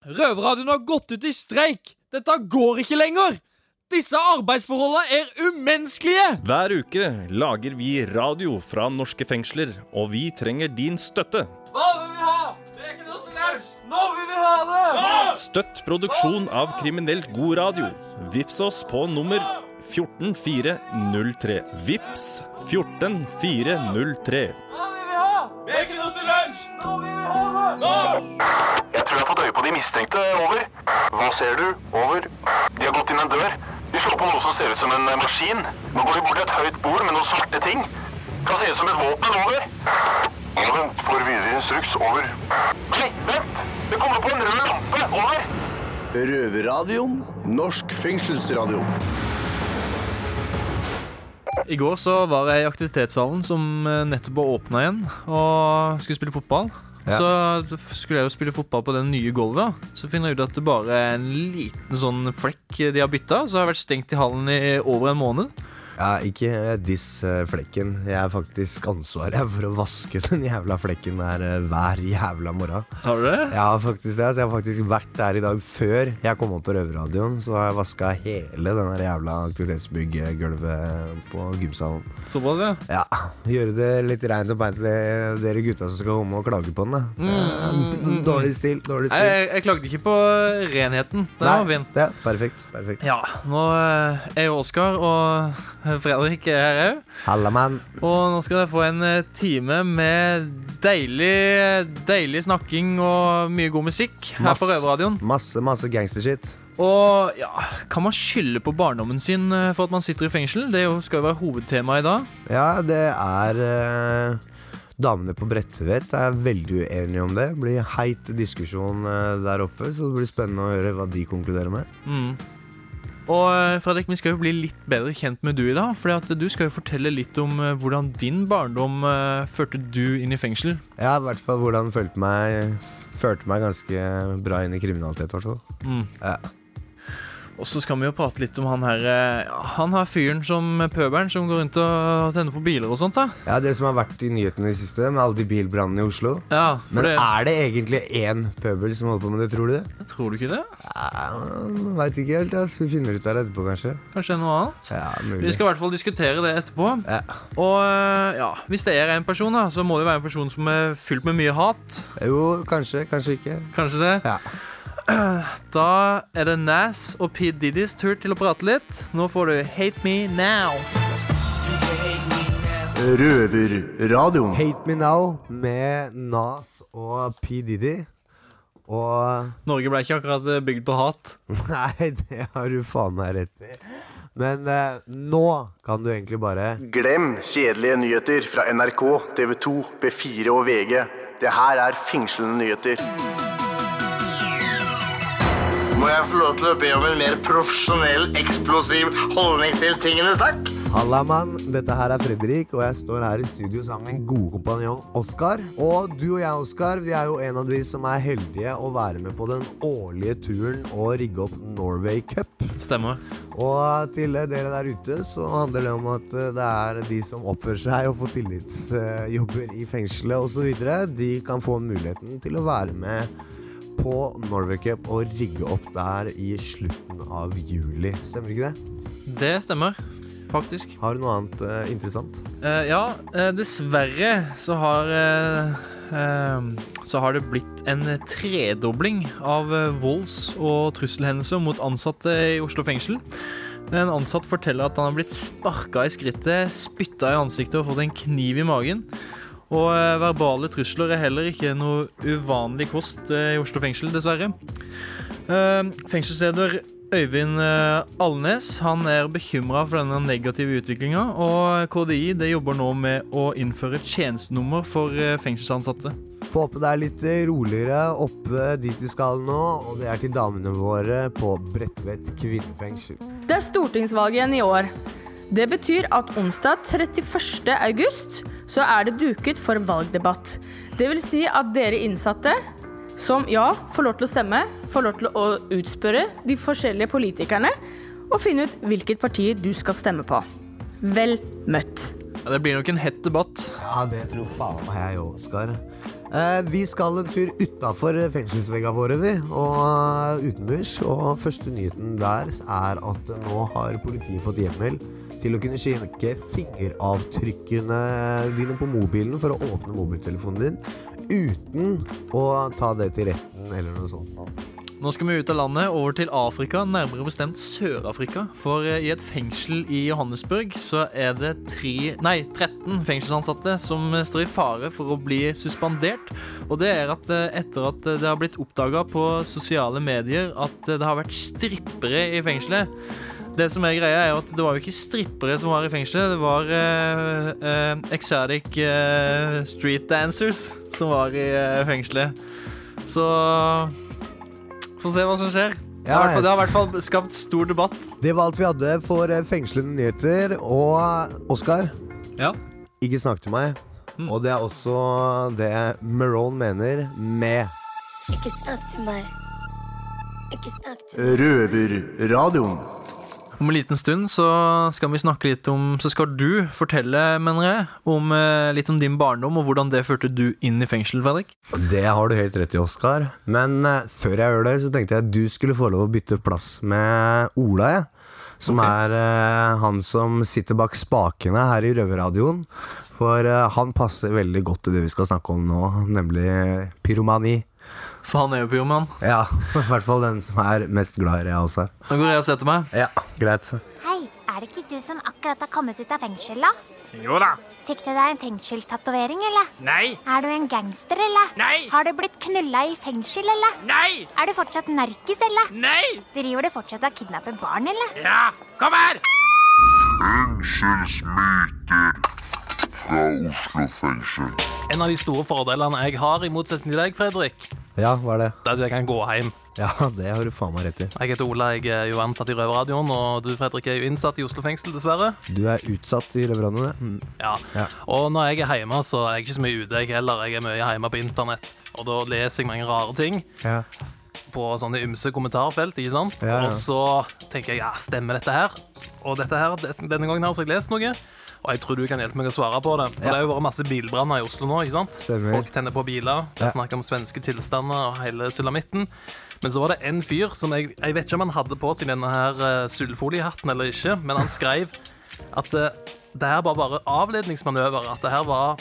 Røverradioen har gått ut i streik! Dette går ikke lenger! Disse arbeidsforholdene er umenneskelige! Hver uke lager vi radio fra norske fengsler, og vi trenger din støtte. Hva vil vi ha? Det er ikke noe til! Nå vil vi ha det! Støtt produksjon av kriminelt god radio. Vips oss på nummer 14403. Vips 14403. Hva vil vi ha? Det er ikke noe! Nå vil vi ha det! Nå! Jeg tror jeg har fått øye på de mistenkte. Over. Hva ser du? Over. De har gått inn en dør. De slår på noe som ser ut som en eh, maskin. Nå går de bort til et høyt bord med noen svarte ting. Kan se ut som et våpen. Over. Vent, får videre instruks. Over. Nei, vent! Det kommer på en rød lampe. Over. Røverradioen. Norsk fengselsradio. I går så var jeg i aktivitetssalen som eh, nettopp var åpna igjen, og skulle spille fotball. Så skulle jeg jo spille fotball på det nye gulvet. Så finner jeg ut at det bare er en liten sånn flekk de har bytta. Så har jeg vært stengt i hallen i over en måned. Ja, ikke diss flekken. Jeg er faktisk ansvaret for å vaske den jævla flekken der eh, hver jævla morgen. Har du det? Har faktisk det, så jeg har faktisk vært der i dag før jeg kom opp på Røverradioen. Så har jeg vaska hele den jævla aktivitetsbygggulvet på gymsalen. Såpass, ja. Ja, gjøre det litt reint og beint til dere gutta som skal komme og klage på den, da. Mm. Dårlig stil, dårlig stil. jeg, jeg klagde ikke på renheten. Den var fin. Ja, perfekt. perfekt. Ja, nå eh, er jo Oskar og Fredrik er her òg. Halla, mann. Og nå skal dere få en eh, time med deilig, deilig snakking og mye god musikk her på Masse. Røverradioen. Masse, masse gangstershit. Og ja, kan man skylde på barndommen sin eh, for at man sitter i fengsel? Det skal jo være hovedtema i dag. Ja, det er eh, Damene på Bredtvet er veldig uenige om det. Det blir heit diskusjon eh, der oppe, så det blir spennende å høre hva de konkluderer med. Mm. Og eh, Fredrik, vi skal jo bli litt bedre kjent med du i dag. For du skal jo fortelle litt om eh, hvordan din barndom eh, førte du inn i fengsel. Ja, i hvert fall hvordan følte meg Førte meg ganske bra inn i kriminalitet, i hvert fall. Mm. Ja. Og så skal vi jo prate litt om han her eh, Han her fyren som pøbelen som går rundt og tenner på biler og sånt. da ja, det som har vært i nyhetene i det siste, med alle de bilbrannene i Oslo. Ja, Men det, er det egentlig én pøbel som holder på med det, tror du det? Tror du ikke det? Ja, Veit ikke helt. Altså. Vi finner ut av det etterpå, kanskje. Kanskje noe annet? Ja, mulig. Vi skal i hvert fall diskutere det etterpå. Ja. Og eh, ja, hvis det er en person, da så må det være en person som er fylt med mye hat. Jo, kanskje, kanskje ikke. Kanskje det? Ja. Da er det Nas og P. Diddy's tur til å prate litt. Nå får du Hate Me Now. Røverradioen. Hate Me Now med Nas og P. Diddy. Og Norge ble ikke akkurat eh, bygd på hat. Nei, det har du faen meg rett i. Men eh, nå kan du egentlig bare Glem kjedelige nyheter fra NRK, TV 2, B4 og VG. Det her er fengslende nyheter. Må jeg få lov til å be om en mer profesjonell, eksplosiv holdning til tingene, takk? Halla, mann. Dette her er Fredrik, og jeg står her i studio sammen med en god kompanjong, Oskar. Og du og jeg, Oskar, vi er jo en av de som er heldige å være med på den årlige turen og rigge opp Norway Cup. Stemmer. Og til dere der ute så handler det om at eh, det er de som oppfører seg og får tillitsjobber i fengselet osv., de kan få muligheten til å være med på Norway Cup og rigge opp der i slutten av juli. Stemmer ikke det? Det stemmer, faktisk. Har du noe annet uh, interessant? Uh, ja, uh, dessverre så har Så har det blitt en tredobling av volds- og trusselhendelser mot ansatte i Oslo fengsel. En ansatt forteller at han har blitt sparka i skrittet, spytta i ansiktet og fått en kniv i magen. Og eh, verbale trusler er heller ikke noe uvanlig kost eh, i Oslo fengsel, dessverre. Eh, fengselsleder Øyvind Alnes han er bekymra for denne negative utviklinga, og KDI det jobber nå med å innføre tjenestenummer for fengselsansatte. Få håpe det er litt roligere oppe dit vi skal nå, og det er til damene våre på Bredtvet kvinnefengsel. Det er stortingsvalg igjen i år. Det betyr at onsdag 31. august så er det duket for valgdebatt. Det vil si at dere innsatte, som ja, får lov til å stemme, får lov til å utspørre de forskjellige politikerne og finne ut hvilket parti du skal stemme på. Vel møtt. Ja, det blir nok en hett debatt. Ja, det tror faen meg jeg òg, Oskar. Eh, vi skal en tur utafor fengselsveggene våre, vi, og eh, utenbys. Og første nyheten der er at nå har politiet fått hjemmel til å kunne sjekke fingeravtrykkene dine på mobilen for å åpne mobiltelefonen din uten å ta det til retten eller noe sånt. nå. Skal vi ut av landet, over til Afrika, nærmere bestemt Sør-Afrika. For eh, i et fengsel i Johannesburg så er det tre, nei, 13 fengselsansatte som eh, står i fare for å bli suspendert. Og det er at eh, etter at det har blitt oppdaga på sosiale medier at det har vært strippere i fengselet. Det som er greia er at det var jo ikke strippere som var i fengselet, det var uh, uh, exotic uh, street dancers som var i fengselet. Så Få se hva som skjer. Fall- det har i hvert fall skapt stor debatt. Det var alt vi hadde for fengslende nyheter. Og Oskar, Ja. ikke snakk til meg. Og det er også det Marone mener med Ikke snakk til meg. Ikke snakk til meg. Røverradioen. Om en liten stund så skal vi snakke litt om Så skal du fortelle, mener jeg, om, eh, litt om din barndom og hvordan det førte du inn i fengsel, Fredrik. Det har du helt rett i, Oskar. Men uh, før jeg gjør det, så tenkte jeg at du skulle få lov å bytte plass med Ola, jeg. Som er uh, han som sitter bak spakene her i Røverradioen. For uh, han passer veldig godt til det vi skal snakke om nå, nemlig pyromani. For han er jo pyroman. Ja, i hvert fall den som er mest glad i det, også. Nå går jeg og setter meg. Ja, greit. Hei, er det ikke du som akkurat har kommet ut av fengsel, da? Jo da. Fikk du deg en fengselstatovering, eller? Nei. Er du en gangster, eller? Nei. Har du blitt knulla i fengsel, eller? Nei. Er du fortsatt narkis, eller? Nei. Driver du fortsatt og kidnapper barn, eller? Ja, kom her. En av de store fordelene jeg har, i motsetning til deg, Fredrik, Ja, hva er det? det er at jeg kan gå hjem. Ja, det har du faen meg rett i. Jeg heter Ola, jeg er jo ansatt i Røverradioen, og du, Fredrik, er jo innsatt i Oslo fengsel, dessverre. Du er utsatt i Røverradioen. Mm. Ja. Ja. Og når jeg er hjemme, så er jeg ikke så mye ute, jeg heller. Jeg er mye hjemme på internett, og da leser jeg mange rare ting. Ja. på sånne ymse kommentarfelt, ikke sant? Ja. Og så tenker jeg, ja, stemmer dette her? Og dette her, denne gangen har jeg lest noe, og jeg tror du kan hjelpe meg å svare på det. For det har jo vært masse bilbranner i Oslo nå, ikke sant? Stemmer. Folk tenner på biler, det Ja. er snakk om svenske tilstander og hele sulamitten. Men så var det en fyr som jeg, jeg vet ikke om han hadde på seg denne her uh, sølvfoliehatten eller ikke, men han skrev at uh, det her var bare avledningsmanøver, at det her var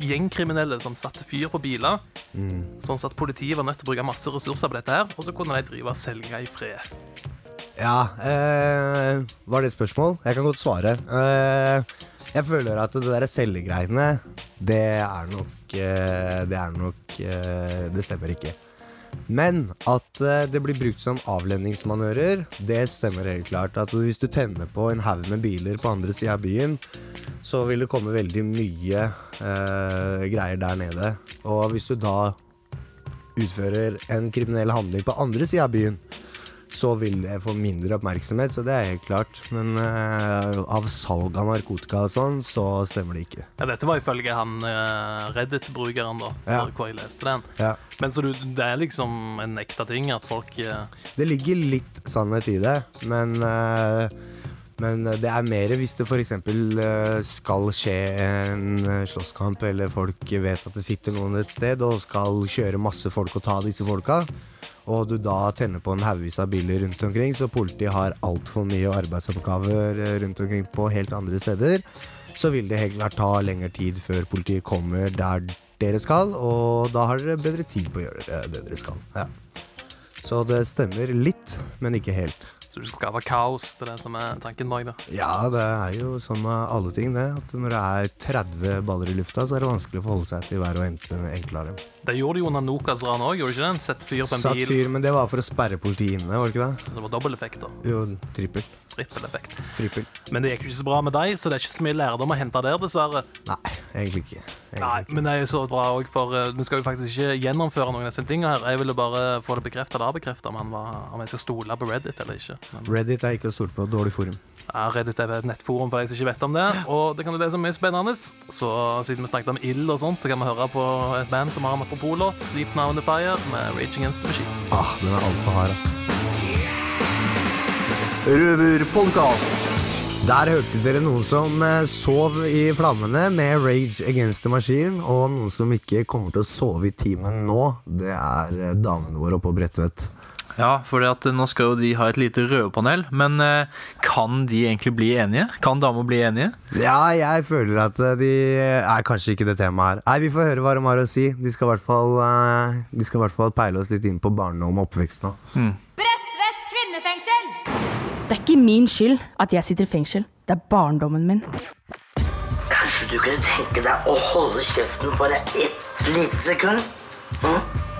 gjengkriminelle som satte fyr på biler, sånn at politiet var nødt til å bruke masse ressurser på dette her, og så kunne de drive og selge i fred. Ja, eh, var det et spørsmål? Jeg kan godt svare. Eh, jeg føler at det der cellegreiene, det er nok eh, Det er nok eh, Det stemmer ikke. Men at eh, det blir brukt som avledningsmanører, det stemmer helt klart. At hvis du tenner på en haug med biler på andre sida av byen, så vil det komme veldig mye eh, greier der nede. Og hvis du da utfører en kriminell handling på andre sida av byen, så vil det få mindre oppmerksomhet, så det er helt klart. Men uh, av salg av narkotika og sånn, så stemmer det ikke. Ja, dette var ifølge han uh, Reddit-brukeren, da, Ja. hvor jeg leste den. Ja. Men så du, det er liksom en ekte ting at folk uh... Det ligger litt sannhet i det, men men det er mer hvis det f.eks. Skal skje en slåsskamp, eller folk vet at det sitter noen et sted og skal kjøre masse folk og ta disse folka, og du da tenner på en haugvis av biler rundt omkring, så politiet har altfor mye arbeidsoppgaver eh, rundt omkring på helt andre steder, så vil det helt klart ta lengre tid før politiet kommer der dere skal, og da har dere bedre tid på å gjøre det dere skal. Ja. Så det stemmer litt, men ikke helt. Så du skal skape kaos, det er det som er tanken bak det. Ja, det er jo sånn med alle ting, det. At når det er 30 baller i lufta, så er det vanskelig å forholde seg til hver og en enklere. Det gjorde de jo under Nokas-ran òg, gjorde du ikke det? Sette fyr på en Satt bil. fyr, men det var for å sperre politiet inne, var det ikke det? Så Det var dobbeleffekt, da. Jo, trippel. Trippeleffekt. Frippel. Men det gikk jo ikke så bra med deg, så det er ikke så mye lærdom å hente der, dessverre. Nei, egentlig ikke. Egentlig Nei, ikke. men det er jo så bra òg, for uh, vi skal jo faktisk ikke gjennomføre noen av disse tingene her. Jeg ville bare få det bekrefta eller avbekrefta om, om jeg skal stole på Reddit eller ikke. Men, Reddit er ikke å stole på. Dårlig forum. ja, Reddit er et nettforum for de som ikke vet om det, og det kan jo det som er spennende. Så siden vi snakket om ild og sånt, så kan vi høre på et band som har en apropos-låt, Sleep Now in the Fire, med Rage Against the Machine. Ah, den er altfor hard, altså. Røverpodkast. Der hørte dere noen som eh, sov i flammene med Rage Against the Machine, og noen som ikke kommer til å sove i timen nå, det er eh, damene våre oppe på Bredtvet. Ja, for nå skal jo de ha et lite røverpanel, men eh, kan de egentlig bli enige? Kan damer bli enige? Ja, jeg føler at eh, de er kanskje ikke det temaet her. Nei, vi får høre hva de har å si. De skal i hvert fall, eh, de skal i hvert fall peile oss litt inn på barndom og oppvekst nå. Det er ikke min skyld at jeg sitter i fengsel. Det er barndommen min. Kanskje du kunne tenke deg å holde kjeften bare ett lite sekund?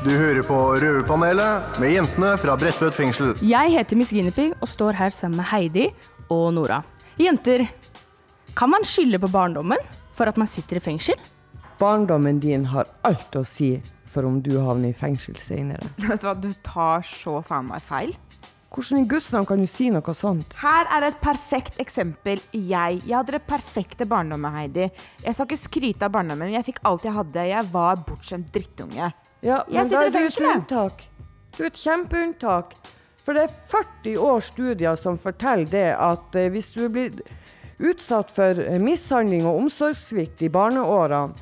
Du hører på Røverpanelet med jentene fra Bredtvet fengsel. Jeg heter Miss Guinevere og står her sammen med Heidi og Nora. Jenter, kan man skylde på barndommen for at man sitter i fengsel? Barndommen din har alt å si for om du havner i fengsel senere. Vet du hva, du tar så faen meg feil. Hvordan i Guds navn kan du si noe sånt? Her er et perfekt eksempel. Jeg. Jeg hadde det perfekte barndommen, Heidi. Jeg skal ikke skryte av barndommen, men jeg fikk alt jeg hadde. Jeg var bortskjemt drittunge. Ja, Jeg men da er du et unntak. Du er et kjempeunntak. For det er 40 års studier som forteller det at eh, hvis du blitt utsatt for mishandling og omsorgssvikt i barneårene,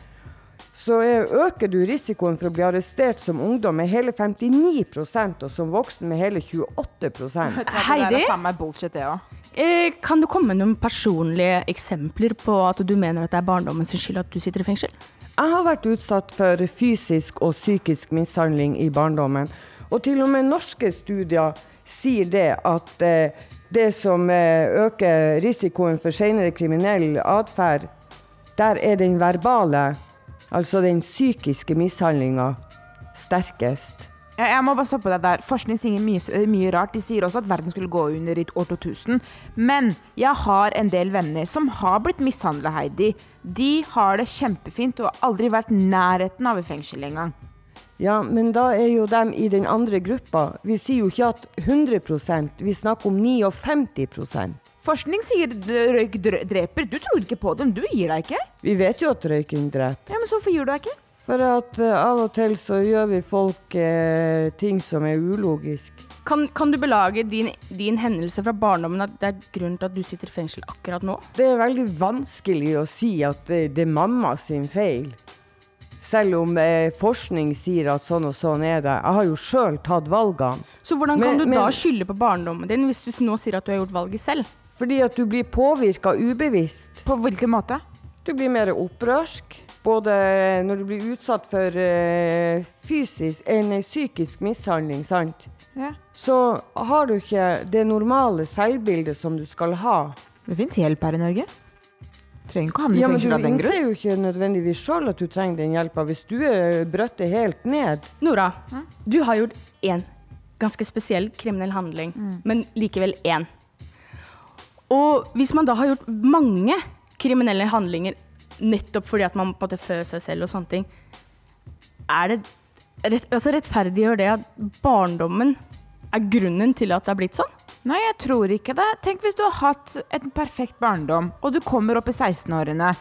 så er, øker du risikoen for å bli arrestert som ungdom med hele 59% og som voksen med hele 28 Vet du hva, Det der Heidi? bullshit, det. Eh, kan du komme med noen personlige eksempler på at du mener at det er barndommens skyld at du sitter i fengsel? Jeg har vært utsatt for fysisk og psykisk mishandling i barndommen. Og til og med norske studier sier det at eh, det som eh, øker risikoen for senere kriminell atferd, der er den verbale, altså den psykiske mishandlinga, sterkest. Jeg, må bare stoppe deg der. Forskning sier mye, mye rart. De sier også at verden skulle gå under i år 2000. Men jeg har en del venner som har blitt mishandla, Heidi. De har det kjempefint og har aldri vært nærheten av i fengsel engang. Ja, men da er jo dem i den andre gruppa. Vi sier jo ikke at 100% vi snakker om 59 Forskning sier røyk dreper. Du tror ikke på dem. Du gir deg ikke. Vi vet jo at røyking dreper. Ja, men så hvorfor gir du deg ikke? For at uh, av og til så gjør vi folk uh, ting som er ulogisk. Kan, kan du belage din, din hendelse fra barndommen at det er grunnen til at du sitter i fengsel akkurat nå? Det er veldig vanskelig å si at det, det er mamma sin feil. Selv om eh, forskning sier at sånn og sånn er det. Jeg har jo sjøl tatt valgene. Så hvordan kan Men- du da men- skylde på barndommen din hvis du nå sier at du har gjort valget selv? Fordi at du blir påvirka ubevisst. På hvilken måte? Du blir mer opprørsk. Både når du blir utsatt for eh, fysisk, enn psykisk mishandling, sant. Ja. Så har du ikke det normale selvbildet som du skal ha. Det fins hjelp her i Norge. Trenger ikke å havne i du fengsel av den innser jo ikke nødvendigvis sjøl at du trenger den hjelpa. Hvis du er brøttet helt ned Nora, du har gjort én ganske spesiell kriminell handling, men likevel én. Og hvis man da har gjort mange kriminelle handlinger nettopp fordi at man på en seg selv og sånne ting, er det rett, altså rettferdiggjør det at barndommen er grunnen til at det er blitt sånn? Nei, jeg tror ikke det. Tenk hvis du har hatt en perfekt barndom, og du kommer opp i 16-årene,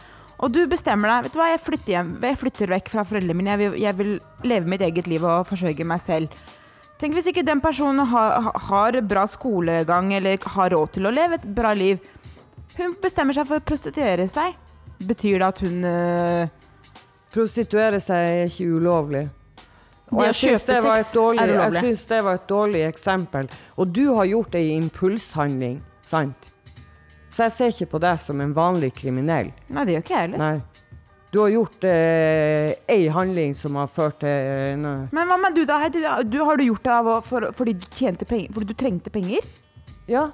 og du bestemmer deg Vet du hva, jeg flytter hjem, jeg flytter vekk fra foreldrene mine, jeg vil, jeg vil leve mitt eget liv og forsørge meg selv. Tenk hvis ikke den personen har, har bra skolegang eller har råd til å leve et bra liv. Hun bestemmer seg for å prostituere seg. Betyr det at hun øh, Prostituere seg er ikke ulovlig. Og jeg syns det, det var et dårlig eksempel. Og du har gjort ei impulshandling, sant? Så jeg ser ikke på deg som en vanlig kriminell. Nei, det gjør ikke jeg heller. Nei. Du har gjort eh, ei handling som har ført til eh. Men hva med du, da? Heidi? Du, har du gjort det av, for, fordi, du tjente penger, fordi du trengte penger? Ja,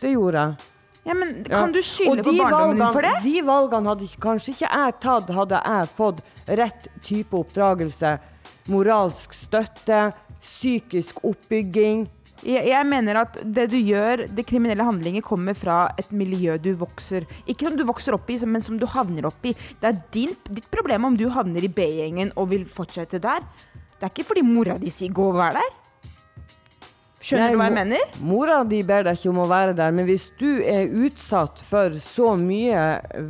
det gjorde jeg. Ja, men Ja. Kan du skylde på barndommen din for det? De valgene hadde kanskje ikke jeg tatt, hadde jeg fått rett type oppdragelse. Moralsk støtte, psykisk oppbygging. Jeg, mener at det du gjør, det kriminelle handlinger, kommer fra et miljø du vokser Ikke som du vokser opp i, men som du havner opp i. Det er din, ditt problem om du havner i B-gjengen og vil fortsette der. Det er ikke fordi mora di sier 'gå og vær der'. Skjønner Nei, du hva jeg mener? Mora di ber deg ikke om å være der, men hvis du er utsatt for så mye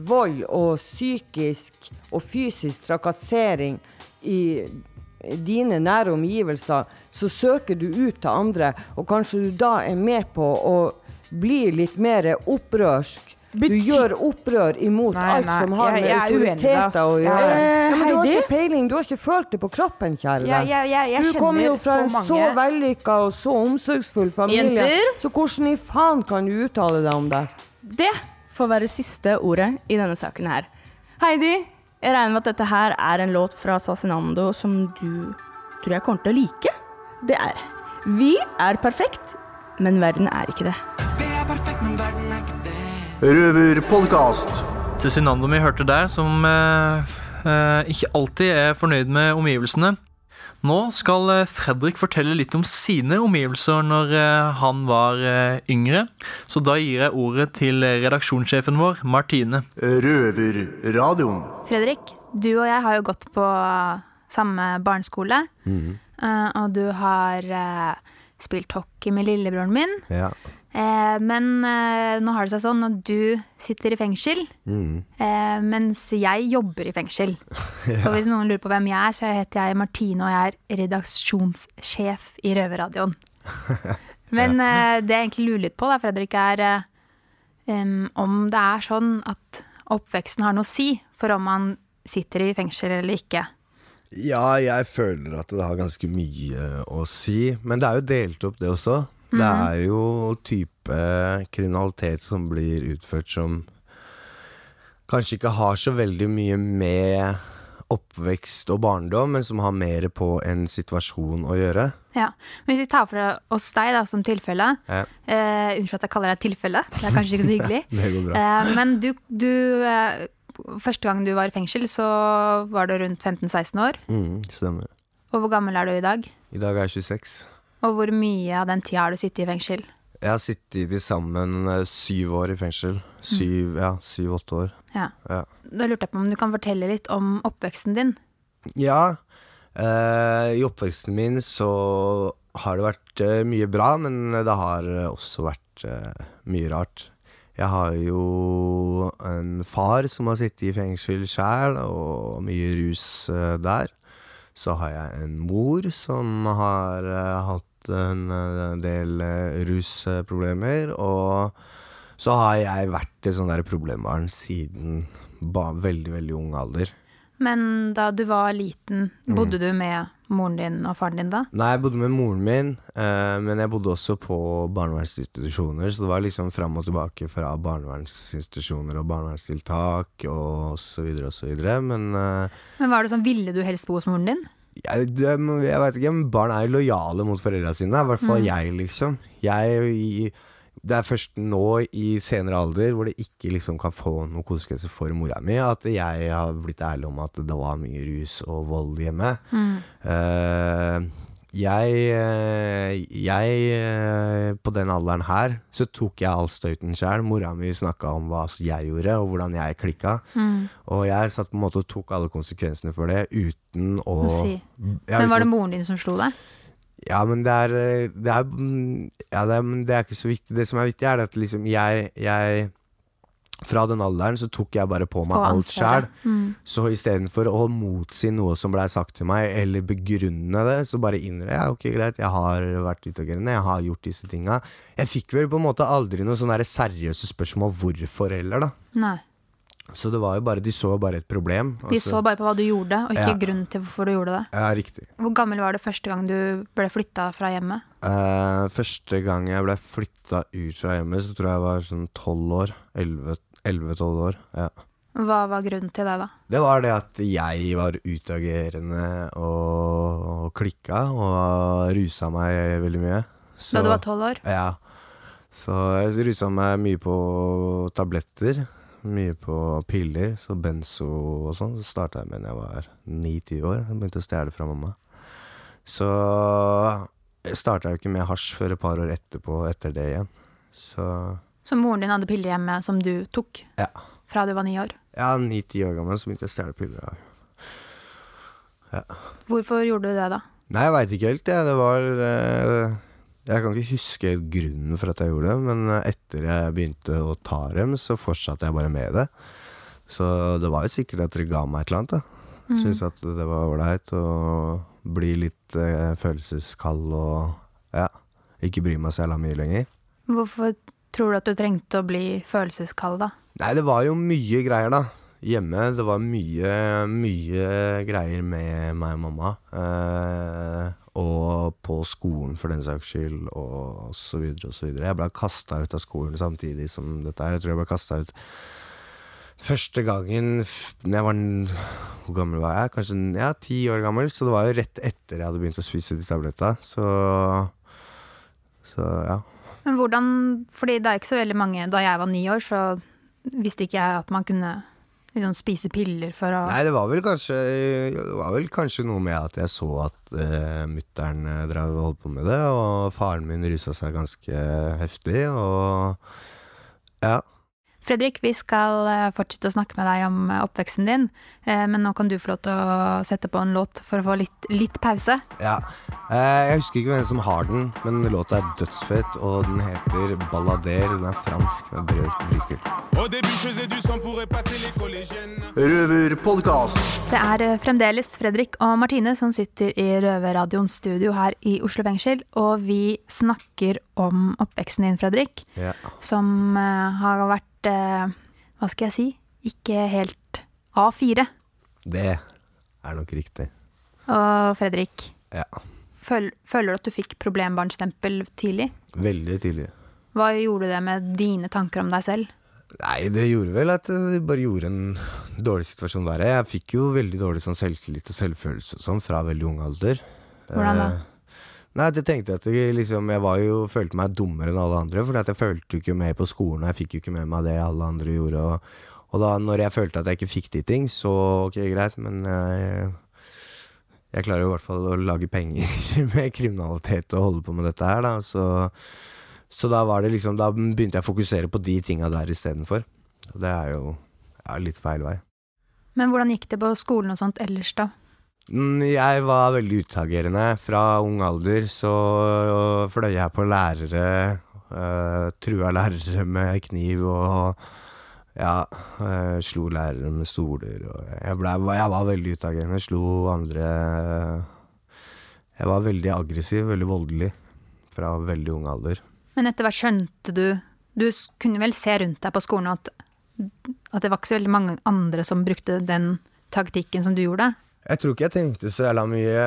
vold og psykisk og fysisk trakassering i dine nære omgivelser, så søker du ut til andre, og kanskje du da er med på å bli litt mer opprørsk. Du gjør opprør imot Nei, alt nei, som har jeg- med jeg er autoriteter å gjøre. Eh, Ja, men du har ikke peiling, du har ikke følt det på kroppen, kjære Ja, ja, ja, jeg Du kommer jo fra så en så mange- vellykka og så omsorgsfull familie. Jenter? Så hvordan i faen kan du uttale deg om det? Det får være siste ordet i denne saken her. Heidi, jeg regner med at dette her er en låt fra Sasinando som du tror jeg kommer til å like. Det er Vi er perfekt, men verden er ikke det. Røverpodkast. Cezinando vi hørte der, som eh, eh, ikke alltid er fornøyd med omgivelsene. Nå skal eh, Fredrik fortelle litt om sine omgivelser når eh, han var eh, yngre. Så da gir jeg ordet til redaksjonssjefen vår, Martine. Røverradioen. Fredrik, du og jeg har jo gått på samme barneskole. eh, og du har spilt hockey med lillebroren min. Ja. Eh, men eh, nå har det seg sånn at du sitter i fengsel, Mm. eh, mens jeg jobber i fengsel. Ja. Og hvis noen lurer på hvem jeg er, så heter jeg Martine, og jeg er redaksjonssjef i Røverradioen. Men eh, det jeg egentlig lurer litt på, da, Fredrik, er em, om det er sånn at oppveksten har noe å si for om man sitter i fengsel eller ikke. Ja, jeg føler at det har ganske mye å si. Men det er jo delt opp, det også. Det Mhm. er jo type kriminalitet som blir utført som kanskje ikke har så veldig mye med oppvekst og barndom, men som har mer på en situasjon å gjøre. Ja, men Hvis vi tar for oss deg da, som tilfelle Ja. eh, Unnskyld at jeg kaller deg tilfelle, det er kanskje ikke så hyggelig. Det går bra. Eh, men du, du eh, Første gang du var i fengsel, så var du rundt 15-16 år. Mm, stemmer. Og hvor gammel er du i dag? I dag er jeg 26. Og hvor mye av den tida har du sittet i fengsel? Jeg har sittet til sammen eh, syv år i fengsel. Syv, ja, syv-åtte år. Ja. Ja. Da lurte jeg på om du kan fortelle litt om oppveksten din. Ja, eh, i oppveksten min så har det vært eh, mye bra, men det har også vært eh, mye rart. Jeg har jo en far som har sittet i fengsel sjæl, og mye rus eh, der. Så har jeg en mor som har eh, hatt en eh, del eh, rusproblemer, og så har jeg vært sånn der problembarn siden veldig, veldig ung alder. Men da du var liten, Mm. bodde du med moren din og faren din da? Nei, jeg bodde med moren min, eh, men jeg bodde også på barnevernsinstitusjoner, så det var liksom fram og tilbake fra barnevernsinstitusjoner og barnevernstiltak og så videre og så videre, men Men var det sånn, Ville du helst bo hos moren din? Jeg, jeg vet ikke, men barn er jo lojale mot foreldra sine, i hvert fall Mm. jeg, liksom. Jeg, det er først nå i senere alder hvor det ikke liksom kan få noen konsekvenser for mora mi, at jeg har blitt ærlig om at det var mye rus og vold hjemme. Mm. Eh, jeg, eh, jeg eh, På den alderen her så tok jeg all støyten sjøl. Mora mi snakka om hva jeg gjorde, og hvordan jeg klikka. Mm. Og jeg satt på en måte og tok alle konsekvensene for det uten å si. Ja, Men var det moren din som slo deg? Ja, men det er Det er, ja, det er, men det er ikke så viktig. Det som er viktig, er at liksom jeg, jeg Fra den alderen så tok jeg bare på meg På alt sjæl. Mm. Så istedenfor å motsi noe som blei sagt til meg, eller begrunne det, så bare innrømmer jeg ok, greit, jeg har vært utagerende, jeg har gjort disse tinga. Jeg fikk vel på en måte aldri noen sånne seriøse spørsmål hvorfor heller, da. Nei. Så det var jo bare De så bare et problem. De så, så bare på hva du gjorde, og ikke Ja. grunnen til hvorfor du gjorde det. Ja, riktig. Hvor gammel var du første gang du ble flytta fra hjemmet? Eh, første gang jeg ble flytta ut fra hjemmet, så tror jeg jeg var sånn tolv år. Elleve-tolv år. Ja. Hva var grunnen til det, da? Det var det at jeg var utagerende og, og klikka og rusa meg veldig mye. Da du var 12 år? Ja. Så jeg rusa meg mye på tabletter. Mye på piller, så benzo og sånn. Så starta jeg med da jeg var ni-ti år. Jeg begynte å stjele fra mamma. Så jeg jo ikke med hasj før et par år etterpå, etter det igjen. Så Så moren din hadde piller hjemme som du tok ja. fra du var ni år? Ja, ni-ti år gammel, så begynte jeg å stjele piller. Ja. Hvorfor gjorde du det, da? Nei, jeg veit ikke helt, jeg. Det var eh, Jeg kan ikke huske grunnen for at jeg gjorde det, men etter jeg begynte å ta dem, så fortsatte jeg bare med det. Så det var jo sikkert at dere ga meg et eller annet, da. Mhm. Syntes at det var ålreit å bli litt eh, følelseskald og ja, ikke bry meg så jævla mye lenger. Hvorfor tror du at du trengte å bli følelseskald, da? Nei, det var jo mye greier, da. Hjemme. Det var mye, mye greier med meg og mamma. Eh, og på skolen, for den saks skyld, og så videre og så videre. Jeg ble kasta ut av skolen samtidig som dette her. Jeg tror jeg ble kasta ut første gangen jeg var Hvor gammel var jeg? Kanskje ja, ti år gammel. Så det var jo rett etter jeg hadde begynt å spise de tabletta. Så Så ja. Men hvordan Fordi det er ikke så veldig mange Da jeg var ni år, så visste ikke jeg at man kunne liksom spise piller for å Nei, det var vel kanskje var vel kanskje noe med at jeg så at uh, mutter'n og holdt på med det, og faren min rusa seg ganske heftig, og ja. Fredrik, vi skal eh, fortsette å snakke med deg om eh, oppveksten din, eh, men nå kan du få lov til å sette på en låt for å få litt, litt pause. ja. Eh, jeg husker ikke hvem som har den, men låta er dødsfett, og den heter Ballader. Den er fransk. Den er collégiennes. Røverpodkast. Det er fremdeles Fredrik og Martine som sitter i Røverradioens studio her i Oslo fengsel, og vi snakker om oppveksten din, Fredrik, Ja. som eh, har vært, eh, hva skal jeg si, ikke helt A4. Det er nok riktig. Og Fredrik, Ja. føl, føler du at du fikk problembarnstempel tidlig? Veldig tidlig. Hva gjorde det med dine tanker om deg selv? Nei, det gjorde vel at det bare gjorde en dårlig situasjon verre. Jeg fikk jo veldig dårlig sånn selvtillit og selvfølelse og sånn fra veldig ung alder. Hvordan da? Eh, Nei, jeg tenkte at jeg, liksom, jeg var jo, følte meg dummere enn alle andre, for jeg følte jo ikke med på skolen, og jeg fikk jo ikke med meg det alle andre gjorde. Og, og da når jeg følte at jeg ikke fikk de ting, så ok, greit, men jeg, jeg klarer jo i hvert fall å lage penger med kriminalitet og holde på med dette her, da. Så, så da var det liksom Da begynte jeg å fokusere på de tinga der istedenfor. Og det er jo ja, litt feil vei. Men hvordan gikk det på skolen og sånt ellers, da? Jeg var veldig utagerende. Fra ung alder så fløy jeg på lærere. Uh, trua lærere med kniv og ja, uh, slo lærere med stoler. Og jeg, ble, jeg var veldig utagerende. Slo andre Jeg var veldig aggressiv, veldig voldelig fra veldig ung alder. Men etter hvert skjønte du Du kunne vel se rundt deg på skolen at, at det var ikke så veldig mange andre som brukte den taktikken som du gjorde? Jeg tror ikke jeg tenkte så jævla mye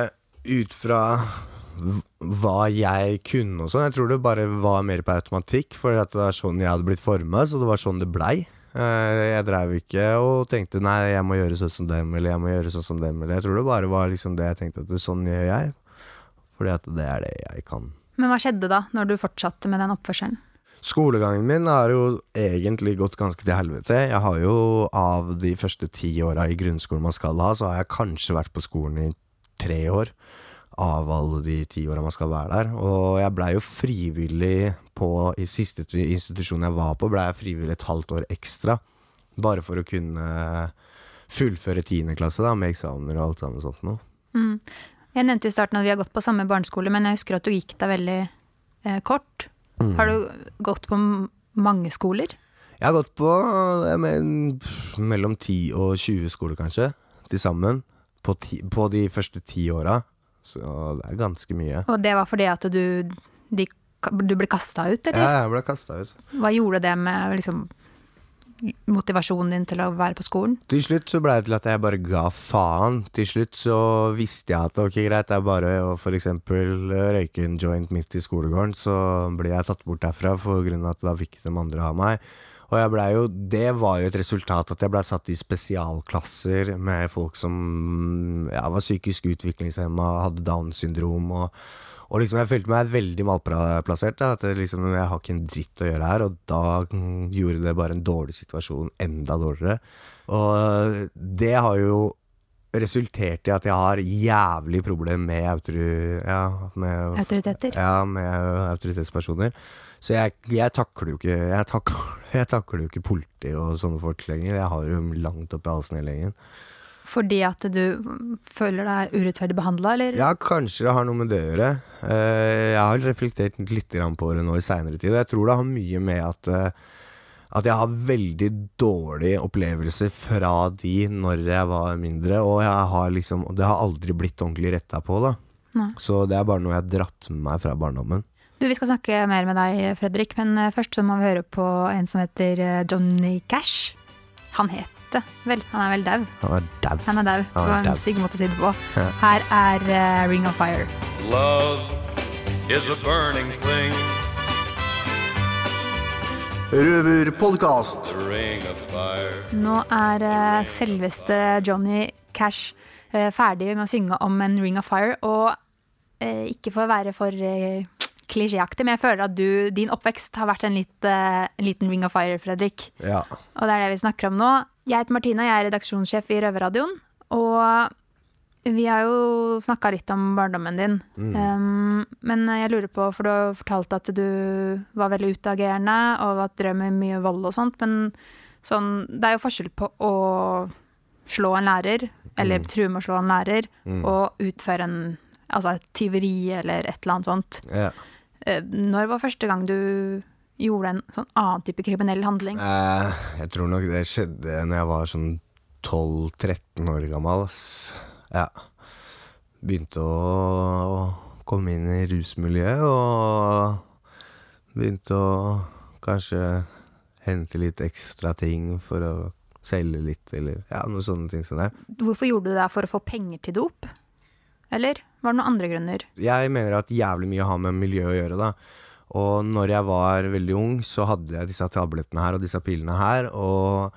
ut fra hva jeg kunne og sånn. Jeg tror det bare var mer på automatikk, for det var sånn jeg hadde blitt forma, så det var sånn det blei. Eh, Jeg dreiv ikke og tenkte nei, jeg må gjøre sånn som dem, eller jeg må gjøre sånn som dem, eller jeg tror det bare var liksom det jeg tenkte at sånn gjør jeg, fordi at det er det jeg kan. Men hva skjedde da, når du fortsatte med den oppførselen? Skolegangen min har jo egentlig gått ganske til helvete. Jeg har jo av de første ti åra i grunnskolen man skal ha, så har jeg kanskje vært på skolen i tre år. Av alle de ti åra man skal være der. Og jeg blei jo frivillig på I siste institusjon jeg var på, blei jeg frivillig et halvt år ekstra. Bare for å kunne fullføre tiende klasse da, med eksamener og alt sammen sånt noe. Mm. Jeg nevnte i starten at vi har gått på samme barneskole, men jeg husker at du gikk der veldig eh, kort. Mm. Har du gått på mange skoler? Jeg har gått på jeg men, mellom 10 og 20 skoler, kanskje, til sammen. På, ti, på de første ti åra. Så det er ganske mye. Og det var fordi at du, de, du ble kasta ut, Ja, jeg ble kasta ut. Hva gjorde det med liksom, motivasjonen din til å være på skolen? Til slutt så ble det til at jeg bare ga faen. Til slutt så visste jeg at ok, greit, det er bare å for eksempel røyke en joint midt i skolegården, så blir jeg tatt bort derfra for grunn av at da fikk de andre ha meg. Og jeg blei jo, det var jo et resultat at jeg ble satt i spesialklasser med folk som ja, var psykisk utviklingshemma, hadde Downs syndrom og, og liksom jeg følte meg veldig malplassert. Da, at liksom, jeg har ikke en dritt å gjøre her, og da gjorde det bare en dårlig situasjon enda dårligere. Og det har jo resultert i at jeg har jævlig problem med, autori, ja, med Autoriteter? Ja, med autoritetspersoner. Så jeg, jeg takler jo ikke jeg takler, jeg takler jo ikke politi og sånne folk lenger. Jeg har jo langt oppi halsen hele gjengen. Fordi at du føler deg urettferdig behandla, eller? Ja, kanskje det har noe med det å gjøre. Eh, Jeg har reflektert litt på det nå i seinere tid, og jeg tror det har mye med at eh, at jeg har veldig dårlige opplevelser fra de når jeg var mindre, og har liksom, det har aldri blitt ordentlig retta på, da. Nei. Så det er bare noe jeg har dratt med meg fra barndommen. Du, Vi skal snakke mer med deg, Fredrik, men eh, først så må vi høre på en som heter Johnny Cash. Han het det vel? Han er vel dau? Han er dau. Han. Det var en stygg måte å si det på. Her er uh, Ring of Fire. Love is a burning thing. Røverpodkast. The ring of fire. Nå er uh, selveste Johnny Cash uh, ferdig med å synge om en Ring of Fire, og ikke for å være for klisjéaktig, men jeg føler at du, din oppvekst har vært en, litt, eh, en liten Ring of Fire, Fredrik. Ja. Og det er det vi snakker om nå. Jeg heter Martina, jeg er redaksjonssjef i Røverradioen. Og vi har jo snakka litt om barndommen din. Mm. Um, men jeg lurer på, for du har fortalt at du var veldig utagerende og at drev med mye vold og sånt. Men sånn, det er jo forskjell på å slå en lærer, eller Mm. true med å slå en lærer, Mm. og utføre en altså tyveri eller et eller annet sånt. Yeah. Når var første gang du gjorde en sånn annen type kriminell handling? Eh, jeg tror nok det skjedde når jeg var sånn 12-13 år gammel. ass. Ja. Begynte å komme inn i rusmiljøet og begynte å kanskje hente litt ekstra ting for å selge litt, eller ja, noen sånne ting som det. Hvorfor gjorde du det for å få penger til dop? Eller var det noen andre grunner? Jeg mener at jævlig mye har med miljø å gjøre, da. Og når jeg var veldig ung, så hadde jeg disse tablettene her og disse pilene her, og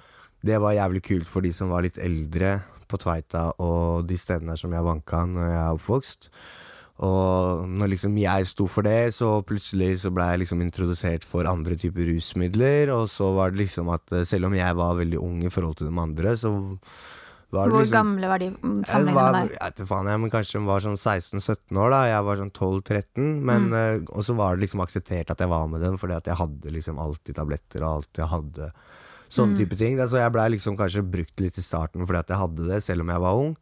det var jævlig kult for de som var litt eldre på Tveita og de stedene som jeg vanka når jeg er oppvokst. Og når liksom jeg sto for det, så plutselig så ble jeg liksom introdusert for andre typer rusmidler, og så var det liksom at eh, selv om jeg var veldig ung i forhold til de andre, så Hvor liksom gamle var de mm, sammenlignet med deg? jeg vet faen, jeg, men kanskje de var sånn 16-17 år, da. Jeg var sånn 12-13. Men Mm. eh, Og så var det liksom akseptert at jeg var med den, fordi at jeg hadde liksom alltid tabletter og alt jeg hadde. Sånne Mm. type ting. Så jeg blei liksom kanskje brukt litt i starten fordi at jeg hadde det, selv om jeg var ung.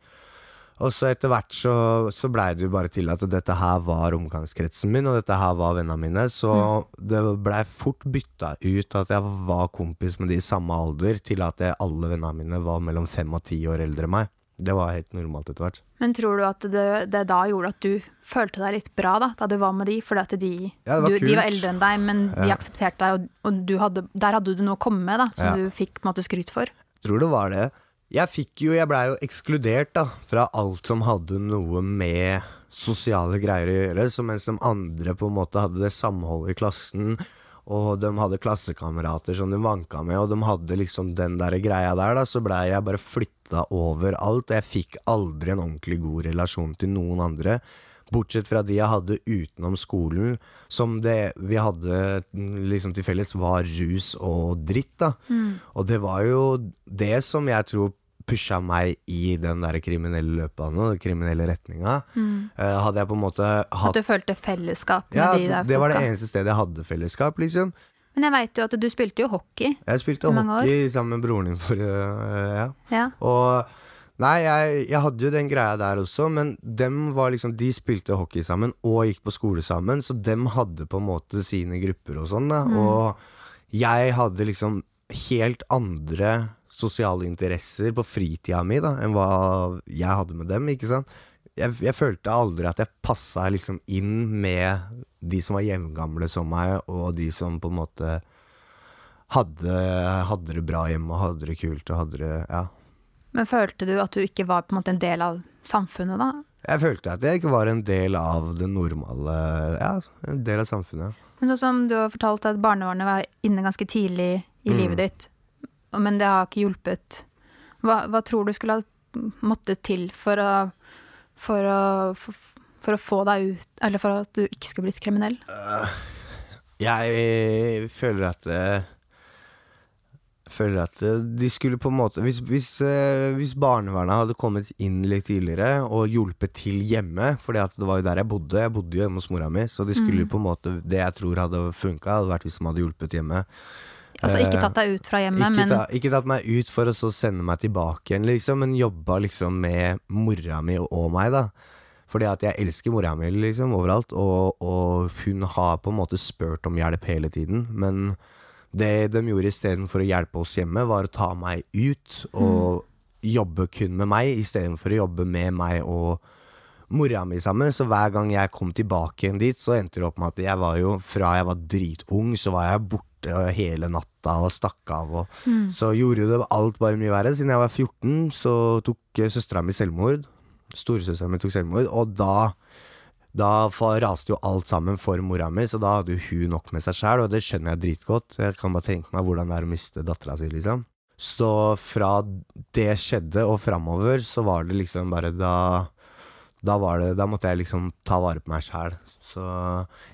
Og så etter hvert så, så blei det jo bare til at dette her var omgangskretsen min, og dette her var vennene mine. Så det blei fort bytta ut at jeg var kompis med de i samme alder, til at jeg, alle vennene mine var mellom fem og ti år eldre enn meg. Det var helt normalt etter hvert. Men tror du at det, det da gjorde at du følte deg litt bra, da, da du var med de? Fordi at de, Ja, var du, de var eldre enn deg, men de aksepterte deg, og, og du hadde, der hadde du noe å komme med, da, som Ja. du fikk skryt for. Tror det var det. Jeg fikk jo, jeg blei jo ekskludert da, fra alt som hadde noe med sosiale greier å gjøre, så mens de andre på en måte hadde det samholdet i klassen, og de hadde klassekamerater som de vanka med, og de hadde liksom den der greia der, da, så blei jeg bare flytta over alt, og jeg fikk aldri en ordentlig god relasjon til noen andre. Bortsett fra de jeg hadde utenom skolen, som det vi hadde liksom til felles var rus og dritt, da. Mm. Og det var jo det som jeg tror pusha meg i den der kriminelle løpebanen, den kriminelle retninga. Mm. Uh, hadde jeg på en måte At du følte fellesskap med Ja, de der Ja, det var det eneste stedet jeg hadde fellesskap, liksom. Men jeg veit jo at du spilte jo hockey. Jeg spilte år. hockey sammen med broren din for uh, ja. Ja. Og Nei, jeg, jeg hadde jo den greia der også, men dem var liksom De spilte hockey sammen og gikk på skole sammen, så dem hadde på en måte sine grupper og sånn. Mm. Og jeg hadde liksom helt andre sosiale interesser på fritida mi da enn hva jeg hadde med dem, ikke sant. Jeg, jeg følte aldri at jeg passa liksom inn med de som var jevngamle som meg, og de som på en måte hadde, hadde det bra hjemme og hadde det kult og hadde det Ja. Men følte du at du ikke var på en måte en del av samfunnet, da? Jeg følte at jeg ikke var en del av det normale Ja, en del av samfunnet. Men sånn som du har fortalt at barnevernet var inne ganske tidlig i Mm. livet ditt, men det har ikke hjulpet. Hva, hva tror du skulle ha måttet til for å, for å, for, for å få deg ut Eller for at du ikke skulle blitt kriminell? Jeg føler at eh, Føler at eh, de skulle på en måte Hvis, hvis, eh, hvis barnevernet hadde kommet inn litt tidligere og hjulpet til hjemme at det var jo der jeg bodde, jeg bodde jo hjemme hos mora mi, så de skulle Mm. på en måte Det jeg tror hadde funka, hadde vært hvis de hadde hjulpet hjemme. Altså ikke Eh, tatt deg ut fra hjemmet, ikke, men ta, ikke tatt meg ut for å så sende meg tilbake igjen, liksom, men jobba liksom med mora mi og meg, da. Fordi at jeg elsker mora mi liksom overalt, og, og hun har på en måte spurt om hjelp hele tiden. Men det de gjorde istedenfor å hjelpe oss hjemme, var å ta meg ut og jobbe kun med meg, istedenfor å jobbe med meg og mora mi sammen, så hver gang jeg kom tilbake igjen dit, så endte det opp med at jeg var jo Fra jeg var dritung, så var jeg borte hele natta og stakk av og Mm. Så gjorde jo det alt bare mye verre. Siden jeg var 14, så tok eh, søstera mi selvmord. Storesøstera mi tok selvmord, og da da raste jo alt sammen for mora mi, så da hadde jo hun nok med seg sjæl, og det skjønner jeg dritgodt. Jeg kan bare tenke meg hvordan det er å miste dattera si, liksom. Så fra det skjedde og framover, så var det liksom bare da da, var det, da måtte jeg liksom ta vare på meg sjæl. Så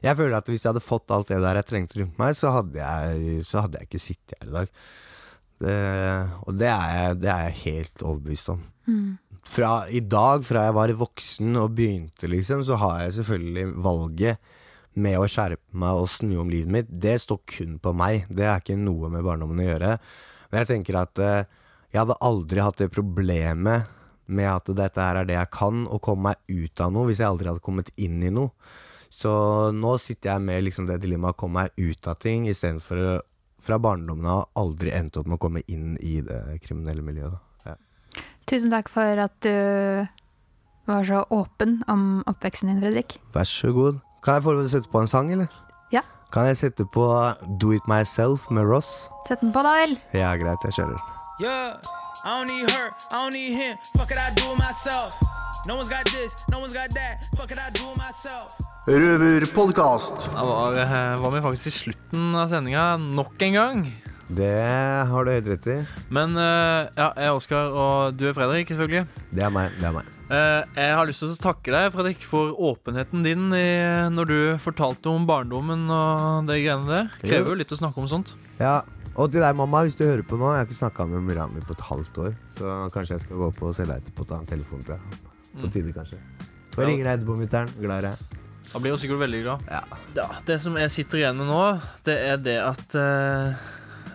jeg føler at hvis jeg hadde fått alt det der jeg trengte rundt meg, så hadde jeg, så hadde jeg ikke sittet her i dag. Det, og det er, jeg, det er jeg helt overbevist om. Mm. Fra i dag, fra jeg var voksen og begynte, liksom, så har jeg selvfølgelig valget med å skjerpe meg og snu om livet mitt. Det står kun på meg. Det er ikke noe med barndommen å gjøre. Men jeg tenker at eh, jeg hadde aldri hatt det problemet med at dette her er det jeg kan, og komme meg ut av noe, hvis jeg aldri hadde kommet inn i noe. Så nå sitter jeg med liksom det dilemmaet å komme meg ut av ting, istedenfor fra barndommen av aldri endt opp med å komme inn i det kriminelle miljøet. Da. Ja. Tusen takk for at du var så åpen om oppveksten din, Fredrik. Vær så god. Kan jeg få sette på en sang, eller? Ja. Kan jeg sette på Do It Myself med Ross? Sett den på, da vel. Ja, greit, jeg kjører. Yeah, I don't need her, I don't need him. Fuck it, I do it myself. No one's got this, no one's got that. Fuck it, I do it myself. Røverpodkast. Da var, eh, var vi faktisk i slutten av sendinga nok en gang. Det har du helt rett i. Men eh, ja, jeg er Oskar, og du er Fredrik, selvfølgelig. Det er meg. det er meg Eh, jeg har lyst til å takke deg, Fredrik, for åpenheten din i, når du fortalte om barndommen og de greiene der. Krever jo litt å snakke om sånt. Ja, Og til deg, mamma, hvis du hører på nå. Jeg har ikke snakka med mora mi på et halvt år. Så kanskje jeg skal gå på og se deg etterpå og ta en telefon til deg. På Mm. tide, kanskje. Får ringe deg etterpå, mutter'n. Glad i deg. Han blir jo sikkert veldig glad. Ja. Det som jeg sitter igjen med nå, det er det at eh,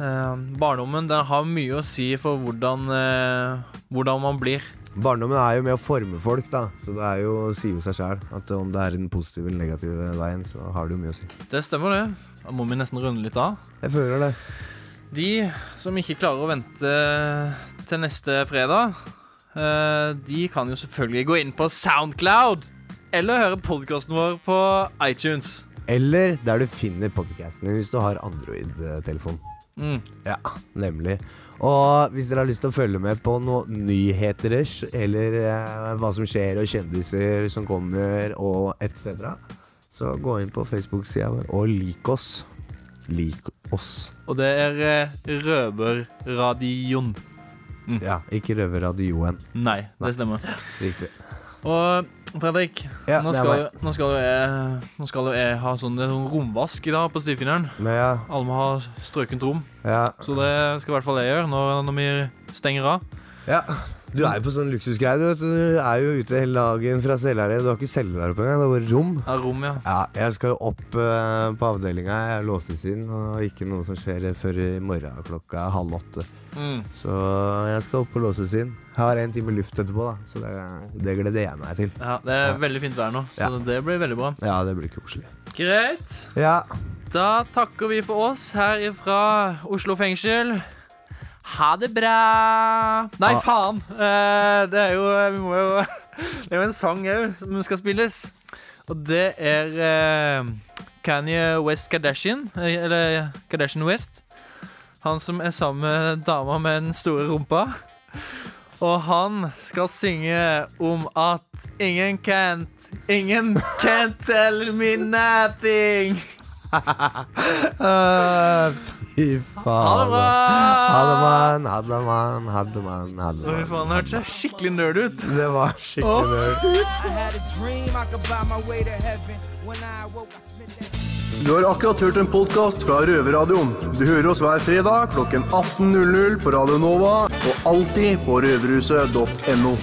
eh, barndommen den har mye å si for hvordan, eh, hvordan man blir. Barndommen er jo med å forme folk, da. Så det er jo, sier jo seg sjæl at om det er i den positive eller negative veien, så har det jo mye å si. Det stemmer, det. Da må vi nesten runde litt av. Jeg føler det. De som ikke klarer å vente til neste fredag, eh, de kan jo selvfølgelig gå inn på Soundcloud eller høre podkasten vår på iTunes. Eller der du finner podcasten din hvis du har Android-telefon. Mm. Ja, nemlig. Og hvis dere har lyst til å følge med på noen nyheter eller eh, hva som skjer, og kjendiser som kommer, og etc., så gå inn på Facebook-sida vår og lik oss. Lik oss. Og det er eh, Røverradioen. Mm. Ja, ikke Røverradioen. Nei, det stemmer. Riktig. Og Fredrik, Ja, nå, skal, jo- nå, skal jeg, nå skal jo jeg ha sånn, sånn romvask i dag på stivfingeren. Ja, Alle må ha strøkent rom. ja, Så det skal i hvert fall jeg gjøre når, når vi stenger av. ja. Du er jo på sånn luksusgreie. Du, vet, du er jo ute hele dagen fra Selhareid. Du har ikke celle der oppe engang. Det er bare rom. Ja, rom, ja. Ja, jeg skal jo opp uh, på avdelinga. Jeg låses inn, og ikke noe som skjer før i morgen klokka halv åtte. Mm. Så jeg skal opp og låses inn. Jeg har en time luft etterpå, da, så det, det gleder jeg meg til. ja. Det er veldig fint vær nå, så Ja. det blir veldig bra. Ja, det blir koselig. Greit. Ja. Da takker vi for oss her fra Oslo fengsel. Ha det bra. Nei, Ah. faen. Eh, det er jo Vi må jo Det er jo en sang òg som skal spilles. Og det er eh, Kanye West Kardashian. eh, Eller Kardashian West. Han som er sammen med dama med den store rumpa. Og han skal synge om at ingen can't Ingen can't tell me nothing. Uh, fy faen. Ha det bra! Ha det, mann. Ha det, mann. Ha det, mann. Ha det, Oi, mann. faen, det hørtes skikkelig nerd ut. Det var skikkelig nerd. Du har akkurat hørt en podkast fra Røverradioen. Du hører oss hver fredag klokken 18.00 på Radio Nova og alltid på røverhuset.no.